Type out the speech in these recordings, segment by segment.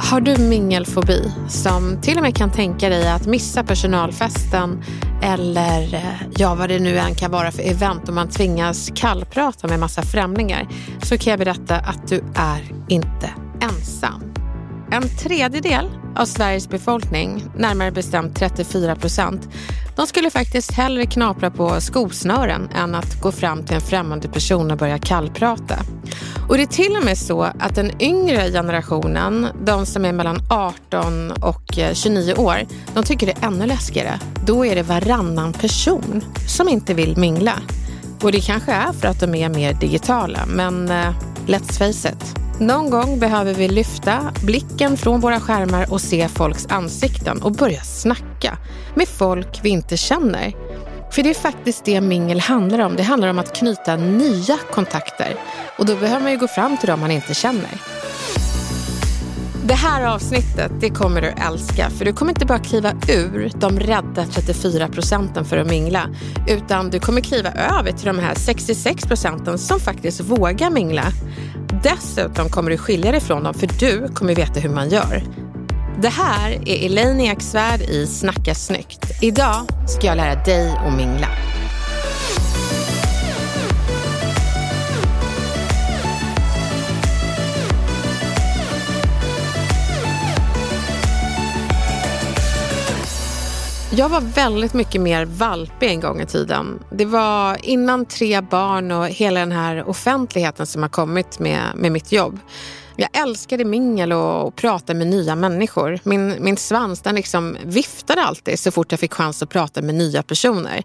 Har du mingelfobi som till och med kan tänka dig att missa personalfesten eller eh, ja, vad det nu än kan vara för event och man tvingas kallprata med massa främlingar så kan jag berätta att du är inte ensam. En tredjedel av Sveriges befolkning, närmare bestämt 34 procent, de skulle faktiskt hellre knapra på skosnören än att gå fram till en främmande person och börja kallprata. Och det är till och med så att den yngre generationen, de som är mellan 18 och eh, 29 år, de tycker det är ännu läskigare. Då är det varannan person som inte vill mingla. Och det kanske är för att de är mer digitala, men eh, let's face it. Någon gång behöver vi lyfta blicken från våra skärmar och se folks ansikten och börja snacka med folk vi inte känner. För det är faktiskt det mingel handlar om. Det handlar om att knyta nya kontakter. Och då behöver man ju gå fram till dem man inte känner. Det här avsnittet det kommer du älska för du kommer inte bara kliva ur de rädda 34 procenten för att mingla utan du kommer kliva över till de här 66 procenten som faktiskt vågar mingla. Dessutom kommer du skilja dig från dem för du kommer veta hur man gör. Det här är Elaine Eksvärd i Snacka snyggt. Idag ska jag lära dig att mingla. Jag var väldigt mycket mer valpig en gång i tiden. Det var innan tre barn och hela den här offentligheten som har kommit med, med mitt jobb. Jag älskade mingel och, och prata med nya människor. Min, min svans den liksom viftade alltid så fort jag fick chans att prata med nya personer.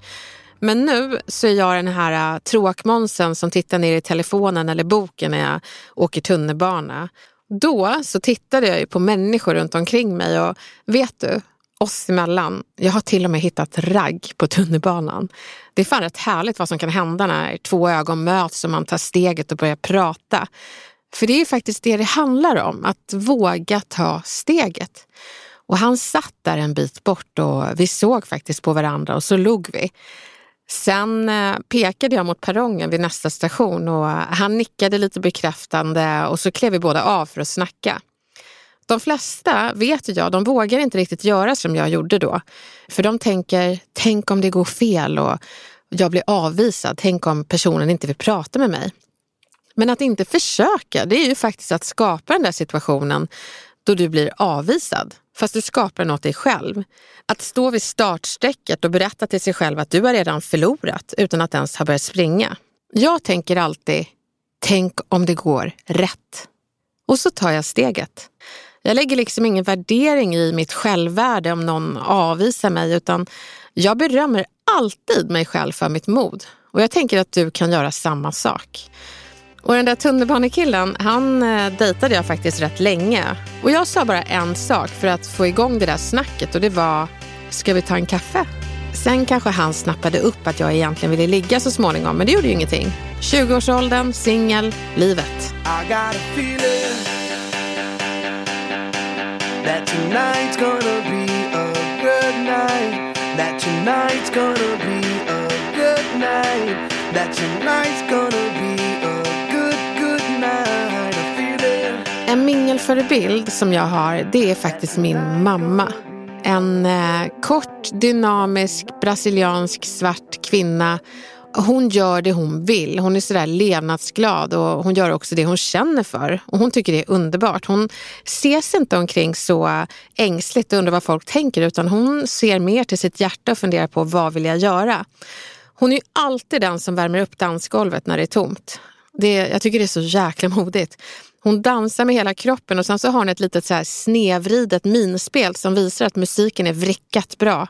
Men nu så är jag den här äh, tråkmånsen som tittar ner i telefonen eller boken när jag åker tunnelbana. Då så tittade jag ju på människor runt omkring mig och vet du, oss emellan. Jag har till och med hittat ragg på tunnelbanan. Det är fan rätt härligt vad som kan hända när två ögon möts och man tar steget och börjar prata. För det är faktiskt det det handlar om, att våga ta steget. Och han satt där en bit bort och vi såg faktiskt på varandra och så log vi. Sen eh, pekade jag mot perrongen vid nästa station och han nickade lite bekräftande och så klev vi båda av för att snacka. De flesta, vet jag, de vågar inte riktigt göra som jag gjorde då. För de tänker, tänk om det går fel och jag blir avvisad. Tänk om personen inte vill prata med mig. Men att inte försöka, det är ju faktiskt att skapa den där situationen då du blir avvisad. Fast du skapar den åt dig själv. Att stå vid startsträcket och berätta till sig själv att du har redan förlorat utan att ens ha börjat springa. Jag tänker alltid, tänk om det går rätt. Och så tar jag steget. Jag lägger liksom ingen värdering i mitt självvärde om någon avvisar mig utan jag berömmer alltid mig själv för mitt mod. Och jag tänker att du kan göra samma sak. Och den där tunnelbanekillen, han eh, dejtade jag faktiskt rätt länge. Och jag sa bara en sak för att få igång det där snacket och det var, ska vi ta en kaffe? Sen kanske han snappade upp att jag egentligen ville ligga så småningom, men det gjorde ju ingenting. 20-årsåldern, singel, livet. That tonight's gonna be a good night. That tonight's gonna be a good night. That tonight's gonna be a good, good night. I feel it. En mingelförebild som jag har, det är faktiskt min mamma. En eh, kort, dynamisk, brasiliansk svart kvinna hon gör det hon vill. Hon är sådär levnadsglad och hon gör också det hon känner för. Och hon tycker det är underbart. Hon ser sig inte omkring så ängsligt och undrar vad folk tänker utan hon ser mer till sitt hjärta och funderar på vad vill jag göra. Hon är ju alltid den som värmer upp dansgolvet när det är tomt. Det, jag tycker det är så jäkla modigt. Hon dansar med hela kroppen och sen så har hon ett litet så här snevridet minspel som visar att musiken är vrickat bra.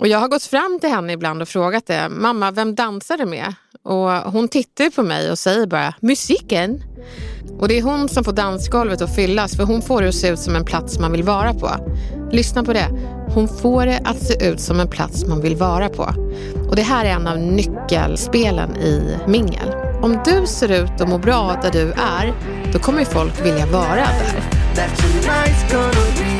Och jag har gått fram till henne ibland och frågat det. Mamma, vem dansar du med? Och hon tittar på mig och säger bara musiken. Och det är hon som får dansgolvet att fyllas för hon får det att se ut som en plats man vill vara på. Lyssna på det. Hon får det att se ut som en plats man vill vara på. Och det här är en av nyckelspelen i mingel. Om du ser ut och mår bra där du är, då kommer folk vilja vara där.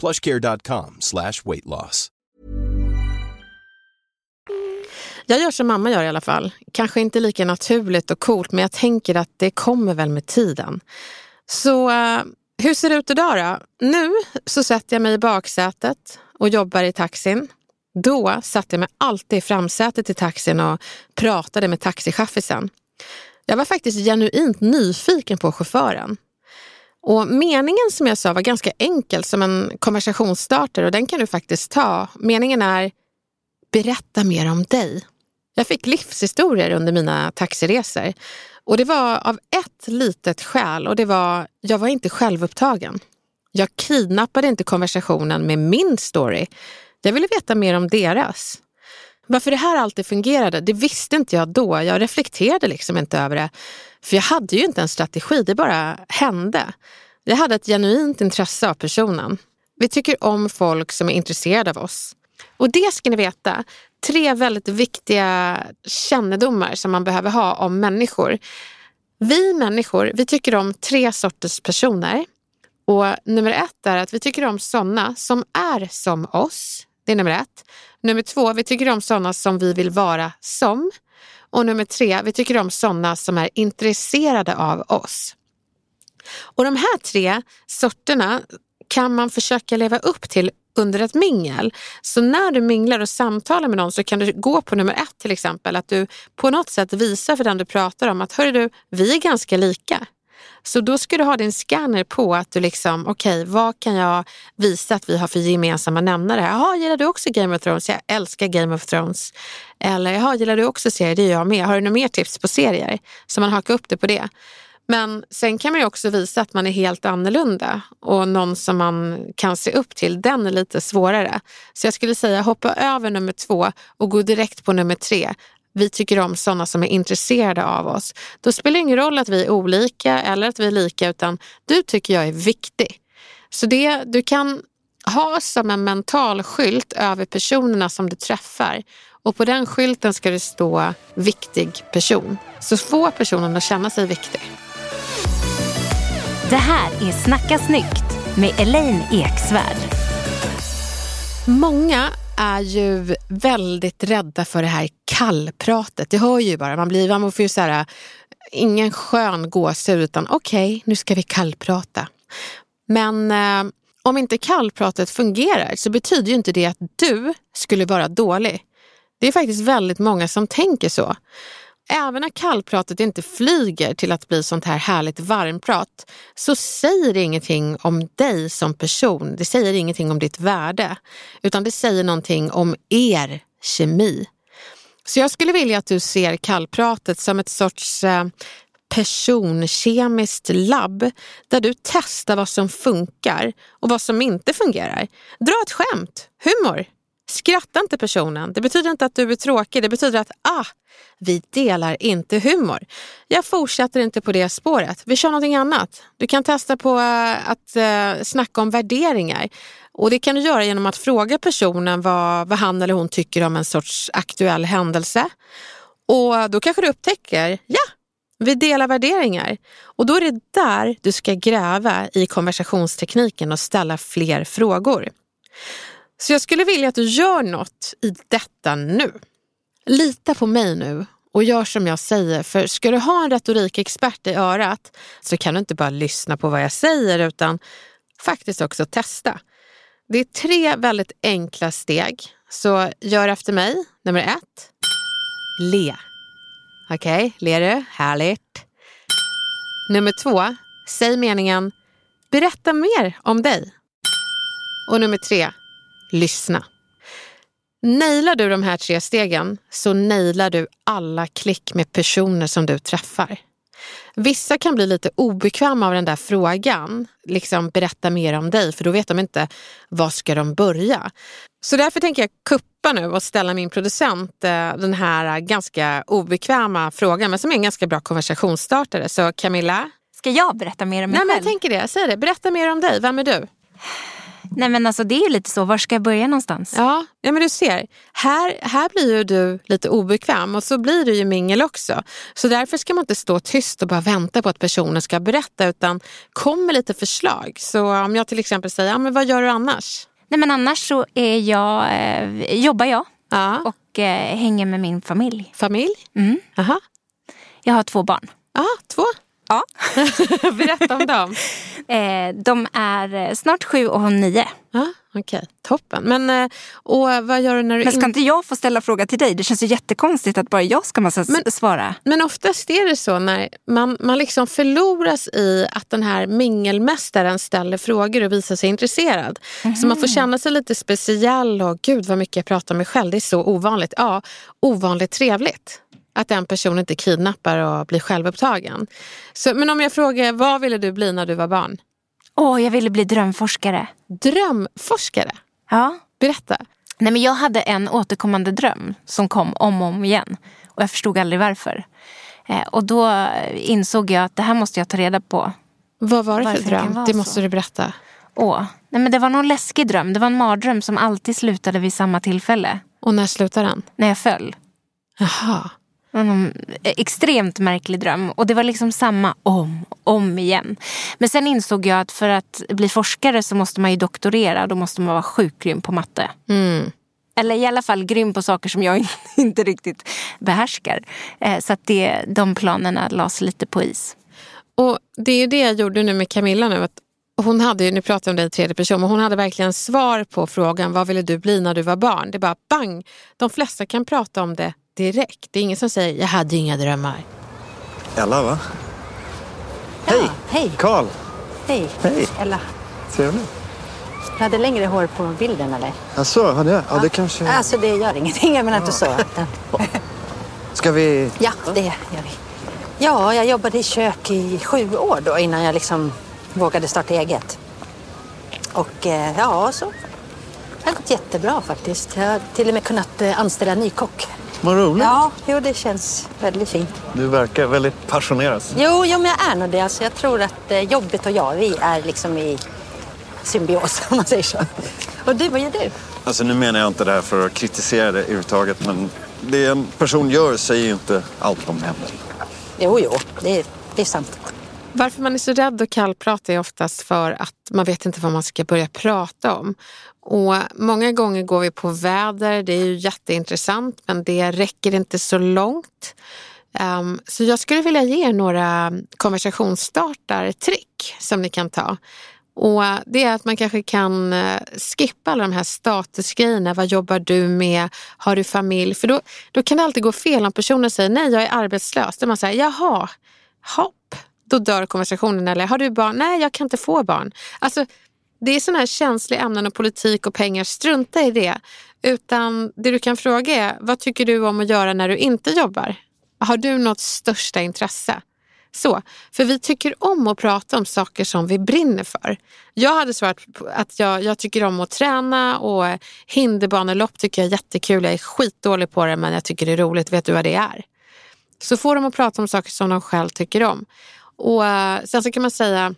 plushcare.com slash weight loss. Jag gör som mamma gör i alla fall. Kanske inte lika naturligt och coolt, men jag tänker att det kommer väl med tiden. Så uh, hur ser det ut idag då? Nu så sätter jag mig i baksätet och jobbar i taxin. Då satte jag mig alltid i framsätet i taxin och pratade med taxichaffisen. Jag var faktiskt genuint nyfiken på chauffören. Och meningen som jag sa var ganska enkel som en konversationsstarter och den kan du faktiskt ta. Meningen är berätta mer om dig. Jag fick livshistorier under mina taxiresor och det var av ett litet skäl och det var jag var inte självupptagen. Jag kidnappade inte konversationen med min story. Jag ville veta mer om deras. Varför det här alltid fungerade, det visste inte jag då. Jag reflekterade liksom inte över det. För jag hade ju inte en strategi, det bara hände. Jag hade ett genuint intresse av personen. Vi tycker om folk som är intresserade av oss. Och det ska ni veta, tre väldigt viktiga kännedomar som man behöver ha om människor. Vi människor, vi tycker om tre sorters personer. Och nummer ett är att vi tycker om sådana som är som oss. Det är nummer ett. Nummer två, vi tycker om sådana som vi vill vara som. Och nummer tre, vi tycker om sådana som är intresserade av oss. Och de här tre sorterna kan man försöka leva upp till under ett mingel. Så när du minglar och samtalar med någon så kan du gå på nummer ett till exempel. Att du på något sätt visar för den du pratar om att hörru du, vi är ganska lika. Så då ska du ha din scanner på att du liksom, okej, okay, vad kan jag visa att vi har för gemensamma nämnare? Jaha, gillar du också Game of Thrones? Jag älskar Game of Thrones. Eller, jaha, gillar du också serier? Det gör jag med. Har du några mer tips på serier? Så man hakar upp det på det. Men sen kan man ju också visa att man är helt annorlunda och någon som man kan se upp till, den är lite svårare. Så jag skulle säga hoppa över nummer två och gå direkt på nummer tre. Vi tycker om sådana som är intresserade av oss. Då spelar det ingen roll att vi är olika eller att vi är lika utan du tycker jag är viktig. Så det du kan ha som en mental skylt över personerna som du träffar och på den skylten ska det stå viktig person. Så få personen att känna sig viktig. Det här är Snacka snyggt med Elaine Eksvärd. Många är ju väldigt rädda för det här kallpratet. Det hör ju bara, man blir, man får ju så här, ingen skön gåshud utan okej, okay, nu ska vi kallprata. Men eh, om inte kallpratet fungerar så betyder ju inte det att du skulle vara dålig. Det är faktiskt väldigt många som tänker så även när kallpratet inte flyger till att bli sånt här härligt varmprat så säger det ingenting om dig som person. Det säger ingenting om ditt värde, utan det säger någonting om er kemi. Så jag skulle vilja att du ser kallpratet som ett sorts eh, personkemiskt labb där du testar vad som funkar och vad som inte fungerar. Dra ett skämt, humor. Skratta inte personen. Det betyder inte att du är tråkig. Det betyder att ah, vi delar inte humor. Jag fortsätter inte på det spåret. Vi kör någonting annat. Du kan testa på eh, att eh, snacka om värderingar. Och Det kan du göra genom att fråga personen vad, vad han eller hon tycker om en sorts aktuell händelse. Och Då kanske du upptäcker, ja, vi delar värderingar. Och då är det där du ska gräva i konversationstekniken och ställa fler frågor. Så jag skulle vilja att du gör något i detta nu. Lita på mig nu och gör som jag säger. För ska du ha en retorikexpert i örat så kan du inte bara lyssna på vad jag säger utan faktiskt också testa. Det är tre väldigt enkla steg. Så gör efter mig. Nummer ett. Le. Okej, okay, ler du? Härligt. Nummer två. Säg meningen Berätta mer om dig. Och nummer tre lyssna. Nailar du de här tre stegen så nailar du alla klick med personer som du träffar. Vissa kan bli lite obekväma av den där frågan, liksom berätta mer om dig, för då vet de inte var ska de börja. Så därför tänker jag kuppa nu och ställa min producent eh, den här ganska obekväma frågan, men som är en ganska bra konversationsstartare. Så Camilla? Ska jag berätta mer om mig Nej, själv? Men jag tänker det, säg det. Berätta mer om dig. Vem är du? Nej men alltså det är ju lite så, var ska jag börja någonstans? Ja, ja men du ser, här, här blir ju du lite obekväm och så blir du ju mingel också. Så därför ska man inte stå tyst och bara vänta på att personen ska berätta utan kom med lite förslag. Så om jag till exempel säger, ja, men vad gör du annars? Nej men annars så är jag, eh, jobbar jag ja. och eh, hänger med min familj. Familj? Mm. Aha. Jag har två barn. Ja, två? Ja. Berätta om dem. Eh, de är eh, snart sju och nio. Ja, Okej, okay. toppen. Men eh, och vad gör du när du... Men ska inte jag få ställa fråga till dig? Det känns ju jättekonstigt att bara jag ska massa men, svara. Men oftast är det så när man, man liksom förloras i att den här mingelmästaren ställer frågor och visar sig intresserad. Mm. Så man får känna sig lite speciell och gud vad mycket jag pratar mig själv. Det är så ovanligt. Ja, ovanligt trevligt att en person inte kidnappar och blir självupptagen. Så, men om jag frågar, vad ville du bli när du var barn? Åh, oh, jag ville bli drömforskare. Drömforskare? Ja. Berätta. Nej, men jag hade en återkommande dröm som kom om och om igen. Och jag förstod aldrig varför. Eh, och då insåg jag att det här måste jag ta reda på. Vad var det för dröm? Det måste så. du berätta. Åh, nej, men det var någon läskig dröm. Det var en mardröm som alltid slutade vid samma tillfälle. Och när slutade den? När jag föll. Jaha. En extremt märklig dröm. Och det var liksom samma om om igen. Men sen insåg jag att för att bli forskare så måste man ju doktorera. Då måste man vara sjukt grym på matte. Mm. Eller i alla fall grym på saker som jag inte riktigt behärskar. Eh, så att det, de planerna lades lite på is. Och Det är ju det jag gjorde nu med Camilla. nu. Att hon hade ju, nu pratar jag om dig i tredje person, men hon hade verkligen svar på frågan vad ville du bli när du var barn? Det är bara bang! De flesta kan prata om det direkt. Det är ingen som säger jag hade inga drömmar. Ella va? Ja, hej! Hej! Karl! Hej! Hej! Ella. Trevligt. Du hade längre hår på bilden eller? Jaså, hade jag? Ja, det kanske... Alltså det gör ingenting, jag menar inte så. Ska vi... Ja, det gör vi. Ja, jag jobbade i kök i sju år då innan jag liksom vågade starta eget. Och eh, ja, så det har gått jättebra faktiskt. Jag har till och med kunnat eh, anställa en ny kock. Vad roligt. Ja, jo, det känns väldigt fint. Du verkar väldigt passionerad. Jo, jo men jag är nog det. Alltså, jag tror att eh, jobbet och jag, vi är liksom i symbios om man säger så. Och du, vad gör du? Alltså nu menar jag inte det här för att kritisera det överhuvudtaget, men det en person gör säger ju inte allt om henne. Jo, jo, det, det är sant. Varför man är så rädd och kallprata är oftast för att man vet inte vad man ska börja prata om. Och många gånger går vi på väder, det är ju jätteintressant men det räcker inte så långt. Um, så jag skulle vilja ge er några konversationsstartartrick som ni kan ta. Och det är att man kanske kan eh, skippa alla de här statusgrejerna. Vad jobbar du med? Har du familj? För då, då kan det alltid gå fel om personen säger nej, jag är arbetslös. Då man säger jaha, hopp. Då dör konversationen. Eller har du barn? Nej, jag kan inte få barn. Alltså, det är sådana här känsliga ämnen och politik och pengar. Strunta i det. Utan det du kan fråga är, vad tycker du om att göra när du inte jobbar? Har du något största intresse? Så, för vi tycker om att prata om saker som vi brinner för. Jag hade svarat att jag, jag tycker om att träna och hinderbanelopp tycker jag är jättekul. Jag är skitdålig på det men jag tycker det är roligt. Vet du vad det är? Så får de att prata om saker som de själv tycker om. Och eh, Sen så kan man säga,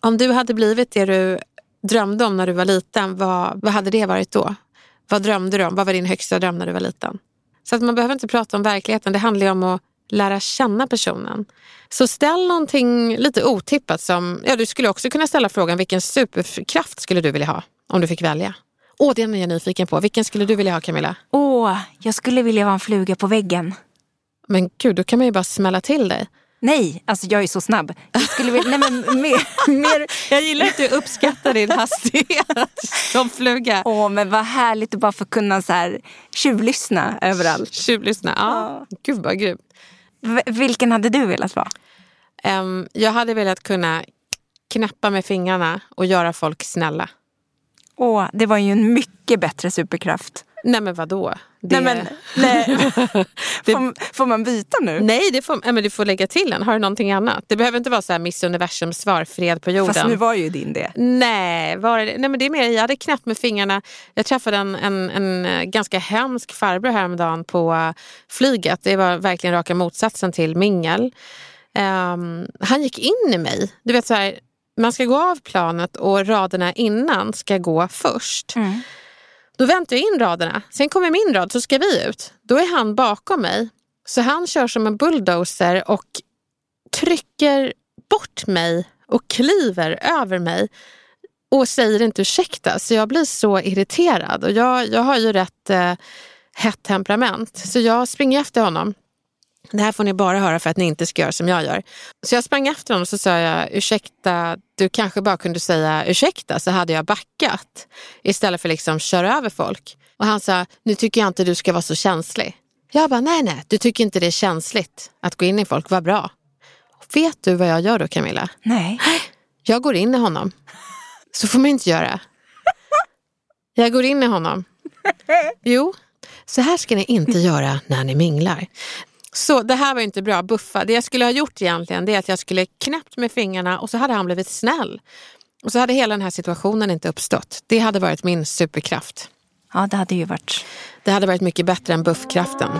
om du hade blivit det du drömde om när du var liten, vad, vad hade det varit då? Vad drömde du om? Vad var din högsta dröm när du var liten? Så att man behöver inte prata om verkligheten. Det handlar ju om att lära känna personen. Så ställ någonting lite otippat som, ja du skulle också kunna ställa frågan vilken superkraft skulle du vilja ha om du fick välja? Åh, den är jag nyfiken på. Vilken skulle du vilja ha Camilla? Åh, jag skulle vilja vara en fluga på väggen. Men gud, då kan man ju bara smälla till dig. Nej, alltså jag är så snabb. Jag, skulle vilja, nej, men mer, mer... jag gillar att du uppskattar din hastighet som fluga. Åh, men vad härligt att bara få kunna så här, tjuvlyssna överallt. Tjuvlyssna, ja. ja. Gud vad grymt. V vilken hade du velat vara? Um, jag hade velat kunna knappa med fingrarna och göra folk snälla. Åh, det var ju en mycket bättre superkraft. Nej men vadå? Det... Nej, men, nej. får, får, man byta nu? Nej, det får, men du får lägga till en. Har du någonting annat? Det behöver inte vara så här Miss Universums svar, fred på jorden. Fast nu var ju din det. Nej, var det, nej men det är mer, jag hade knappt med fingrarna. Jag träffade en, en, en eh, ganska hemsk farbror häromdagen på flyget. Det var verkligen raka motsatsen till mingel. Um, han gick in i mig. Du vet så här, man ska gå av planet och raderna innan ska gå först. Mm. Då väntar jag in raderna. Sen kommer min rad så ska vi ut. Då är han bakom mig. Så han kör som en bulldozer och trycker bort mig och kliver över mig och säger inte ursäkta. Så jag blir så irriterad och jag, jag har ju rätt eh, hett temperament. Så jag springer efter honom det här får ni bara höra för att ni inte ska göra som jag gör. Så jag sprang efter honom och så sa jag, ursäkta, du kanske bara kunde säga ursäkta så hade jag backat. Istället för liksom köra över folk. Och han sa, nu tycker jag inte du ska vara så känslig. Jag bara, nej nej, du tycker inte det är känsligt att gå in i folk, vad bra. Vet du vad jag gör då Camilla? Nej. Jag går in i honom. Så får man inte göra. Jag går in i honom. Jo, så här ska ni inte göra när ni minglar. Så det här var inte bra, buffa. Det jag skulle ha gjort egentligen det är att jag skulle knäppt med fingrarna och så hade han blivit snäll. Och så hade hela den här situationen inte uppstått. Det hade varit min superkraft. Ja, det hade ju varit. Det hade varit mycket bättre än buffkraften.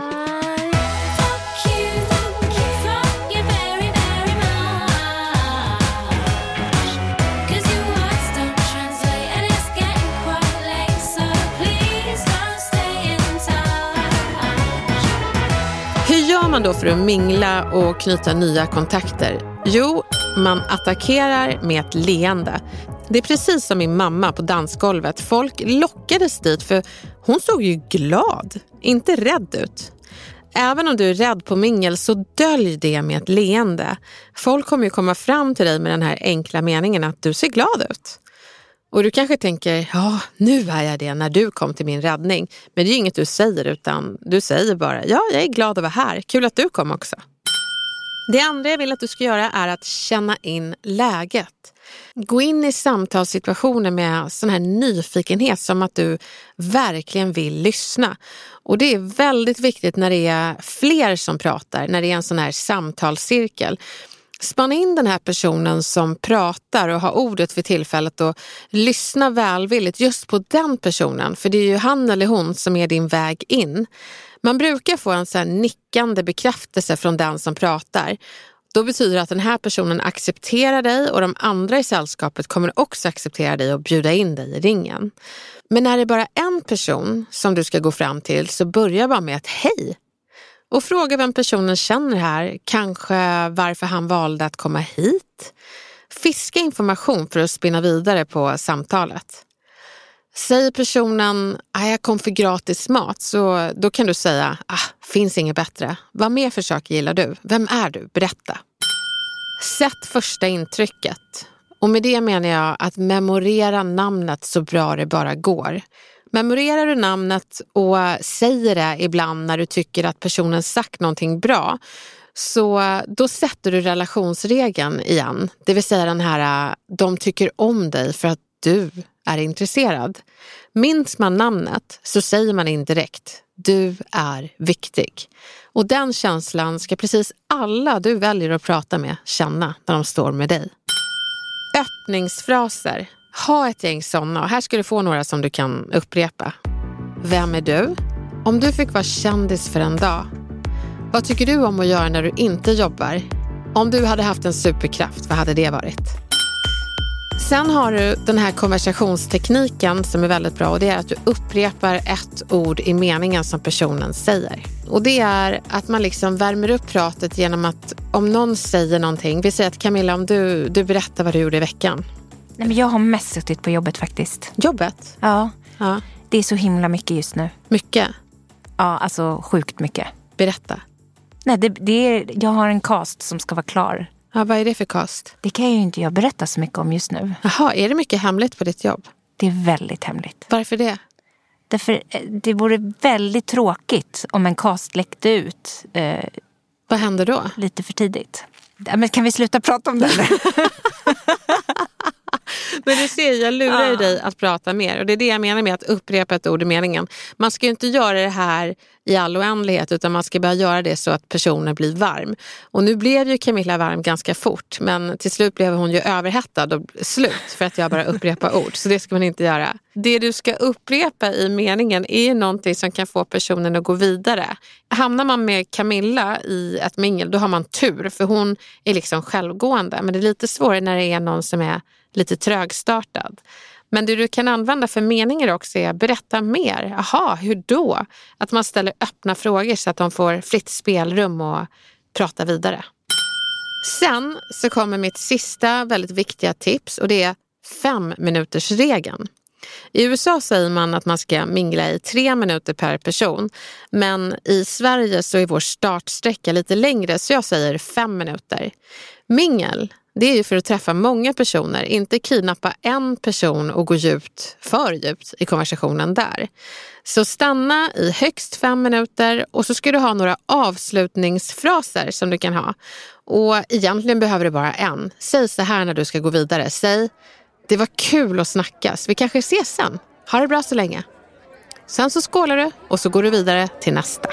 Man då för att mingla och knyta nya kontakter? Jo, man attackerar med ett leende. Det är precis som min mamma på dansgolvet. Folk lockades dit för hon såg ju glad, inte rädd ut. Även om du är rädd på mingel så dölj det med ett leende. Folk kommer ju komma fram till dig med den här enkla meningen att du ser glad ut. Och du kanske tänker, ja nu är jag det när du kom till min räddning. Men det är inget du säger utan du säger bara, ja jag är glad att vara här, kul att du kom också. Det andra jag vill att du ska göra är att känna in läget. Gå in i samtalssituationer med sån här nyfikenhet som att du verkligen vill lyssna. Och det är väldigt viktigt när det är fler som pratar, när det är en sån här samtalscirkel. Spana in den här personen som pratar och har ordet för tillfället och lyssna välvilligt just på den personen. För det är ju han eller hon som är din väg in. Man brukar få en så nickande bekräftelse från den som pratar. Då betyder det att den här personen accepterar dig och de andra i sällskapet kommer också acceptera dig och bjuda in dig i ringen. Men när det är bara en person som du ska gå fram till så börja bara med ett hej och fråga vem personen känner här, kanske varför han valde att komma hit. Fiska information för att spinna vidare på samtalet. Säger personen att jag kom för gratis mat så då kan du säga ah, finns inget bättre. Vad mer för saker gillar du? Vem är du? Berätta. Sätt första intrycket Och med det menar jag att memorera namnet så bra det bara går. Memorerar du namnet och säger det ibland när du tycker att personen sagt någonting bra, så då sätter du relationsregeln igen. Det vill säga den här, de tycker om dig för att du är intresserad. Minns man namnet så säger man indirekt, du är viktig. Och den känslan ska precis alla du väljer att prata med känna när de står med dig. Öppningsfraser. Ha ett gäng sådana och här ska du få några som du kan upprepa. Vem är du? Om du fick vara kändis för en dag, vad tycker du om att göra när du inte jobbar? Om du hade haft en superkraft, vad hade det varit? Sen har du den här konversationstekniken som är väldigt bra och det är att du upprepar ett ord i meningen som personen säger. Och det är att man liksom värmer upp pratet genom att om någon säger någonting, vi säger att Camilla om du, du berättar vad du gjorde i veckan. Nej, men jag har mest suttit på jobbet faktiskt. Jobbet? Ja. Ja. Det är så himla mycket just nu. Mycket? Ja, alltså sjukt mycket. Berätta. Nej, det, det är, jag har en cast som ska vara klar. Ja, vad är det för cast? Det kan ju inte jag berätta så mycket om just nu. Jaha, är det mycket hemligt på ditt jobb? Det är väldigt hemligt. Varför det? Därför, eh, det vore väldigt tråkigt om en cast läckte ut eh, Vad händer då? lite för tidigt. Men kan vi sluta prata om det? Men du ser, jag lurar ju dig att prata mer. Och det är det jag menar med att upprepa ett ord i meningen. Man ska ju inte göra det här i all oändlighet utan man ska bara göra det så att personen blir varm. Och nu blev ju Camilla varm ganska fort men till slut blev hon ju överhettad och slut för att jag bara upprepar ord. Så det ska man inte göra. Det du ska upprepa i meningen är ju någonting som kan få personen att gå vidare. Hamnar man med Camilla i ett mingel då har man tur för hon är liksom självgående. Men det är lite svårare när det är någon som är lite trögstartad. Men det du kan använda för meningar också är berätta mer. Aha, hur då? Att man ställer öppna frågor så att de får fritt spelrum och prata vidare. Sen så kommer mitt sista väldigt viktiga tips och det är fem minuters regeln. I USA säger man att man ska mingla i tre minuter per person. Men i Sverige så är vår startsträcka lite längre så jag säger fem minuter. Mingel, det är ju för att träffa många personer, inte kidnappa en person och gå djupt, för djupt i konversationen där. Så stanna i högst fem minuter och så ska du ha några avslutningsfraser som du kan ha. Och egentligen behöver du bara en. Säg så här när du ska gå vidare. Säg, det var kul att snackas. Vi kanske ses sen. Ha det bra så länge. Sen så skålar du och så går du vidare till nästa.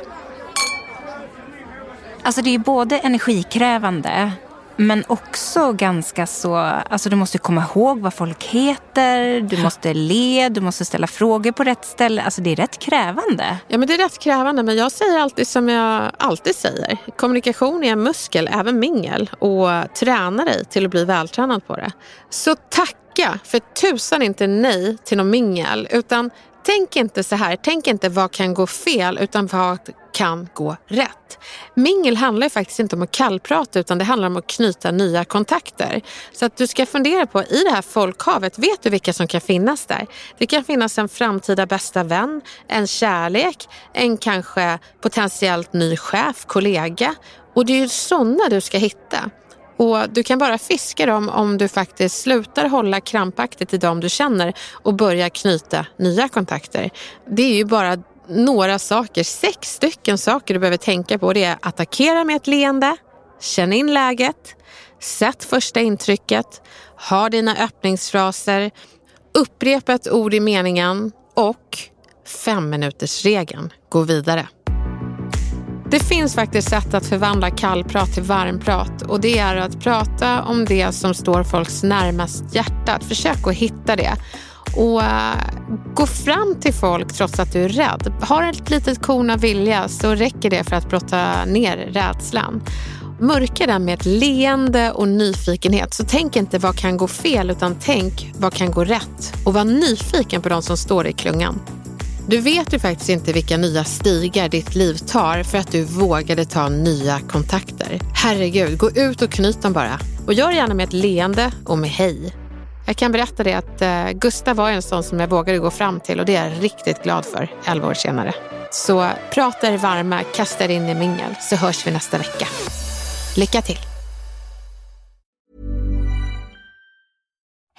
Alltså det är både energikrävande men också ganska så, alltså du måste komma ihåg vad folk heter, du måste le, du måste ställa frågor på rätt ställe. Alltså det är rätt krävande. Ja men det är rätt krävande men jag säger alltid som jag alltid säger. Kommunikation är en muskel, även mingel och träna dig till att bli vältränad på det. Så tacka för tusan inte nej till någon mingel utan Tänk inte så här, tänk inte vad kan gå fel utan vad kan gå rätt. Mingel handlar ju faktiskt inte om att kallprata utan det handlar om att knyta nya kontakter. Så att du ska fundera på, i det här folkhavet, vet du vilka som kan finnas där? Det kan finnas en framtida bästa vän, en kärlek, en kanske potentiellt ny chef, kollega. Och det är ju sådana du ska hitta. Och Du kan bara fiska dem om du faktiskt slutar hålla krampaktigt i dem du känner och börjar knyta nya kontakter. Det är ju bara några saker, sex stycken saker du behöver tänka på. Det är attackera med ett leende, känn in läget, sätt första intrycket, ha dina öppningsfraser, upprepa ett ord i meningen och fem minuters regeln. Gå vidare. Det finns faktiskt sätt att förvandla kallprat till varmprat och det är att prata om det som står folks närmast hjärtat. Försök att hitta det. Och uh, gå fram till folk trots att du är rädd. Har ett litet korn av vilja så räcker det för att brotta ner rädslan. Mörka den med ett leende och nyfikenhet. Så tänk inte vad kan gå fel utan tänk vad kan gå rätt. Och var nyfiken på de som står i klungan. Du vet ju faktiskt inte vilka nya stigar ditt liv tar för att du vågade ta nya kontakter. Herregud, gå ut och knyt dem bara. Och gör gärna med ett leende och med hej. Jag kan berätta det att eh, Gustav var en sån som jag vågade gå fram till och det är jag riktigt glad för 11 år senare. Så prata er varma, kasta er in i mingel så hörs vi nästa vecka. Lycka till!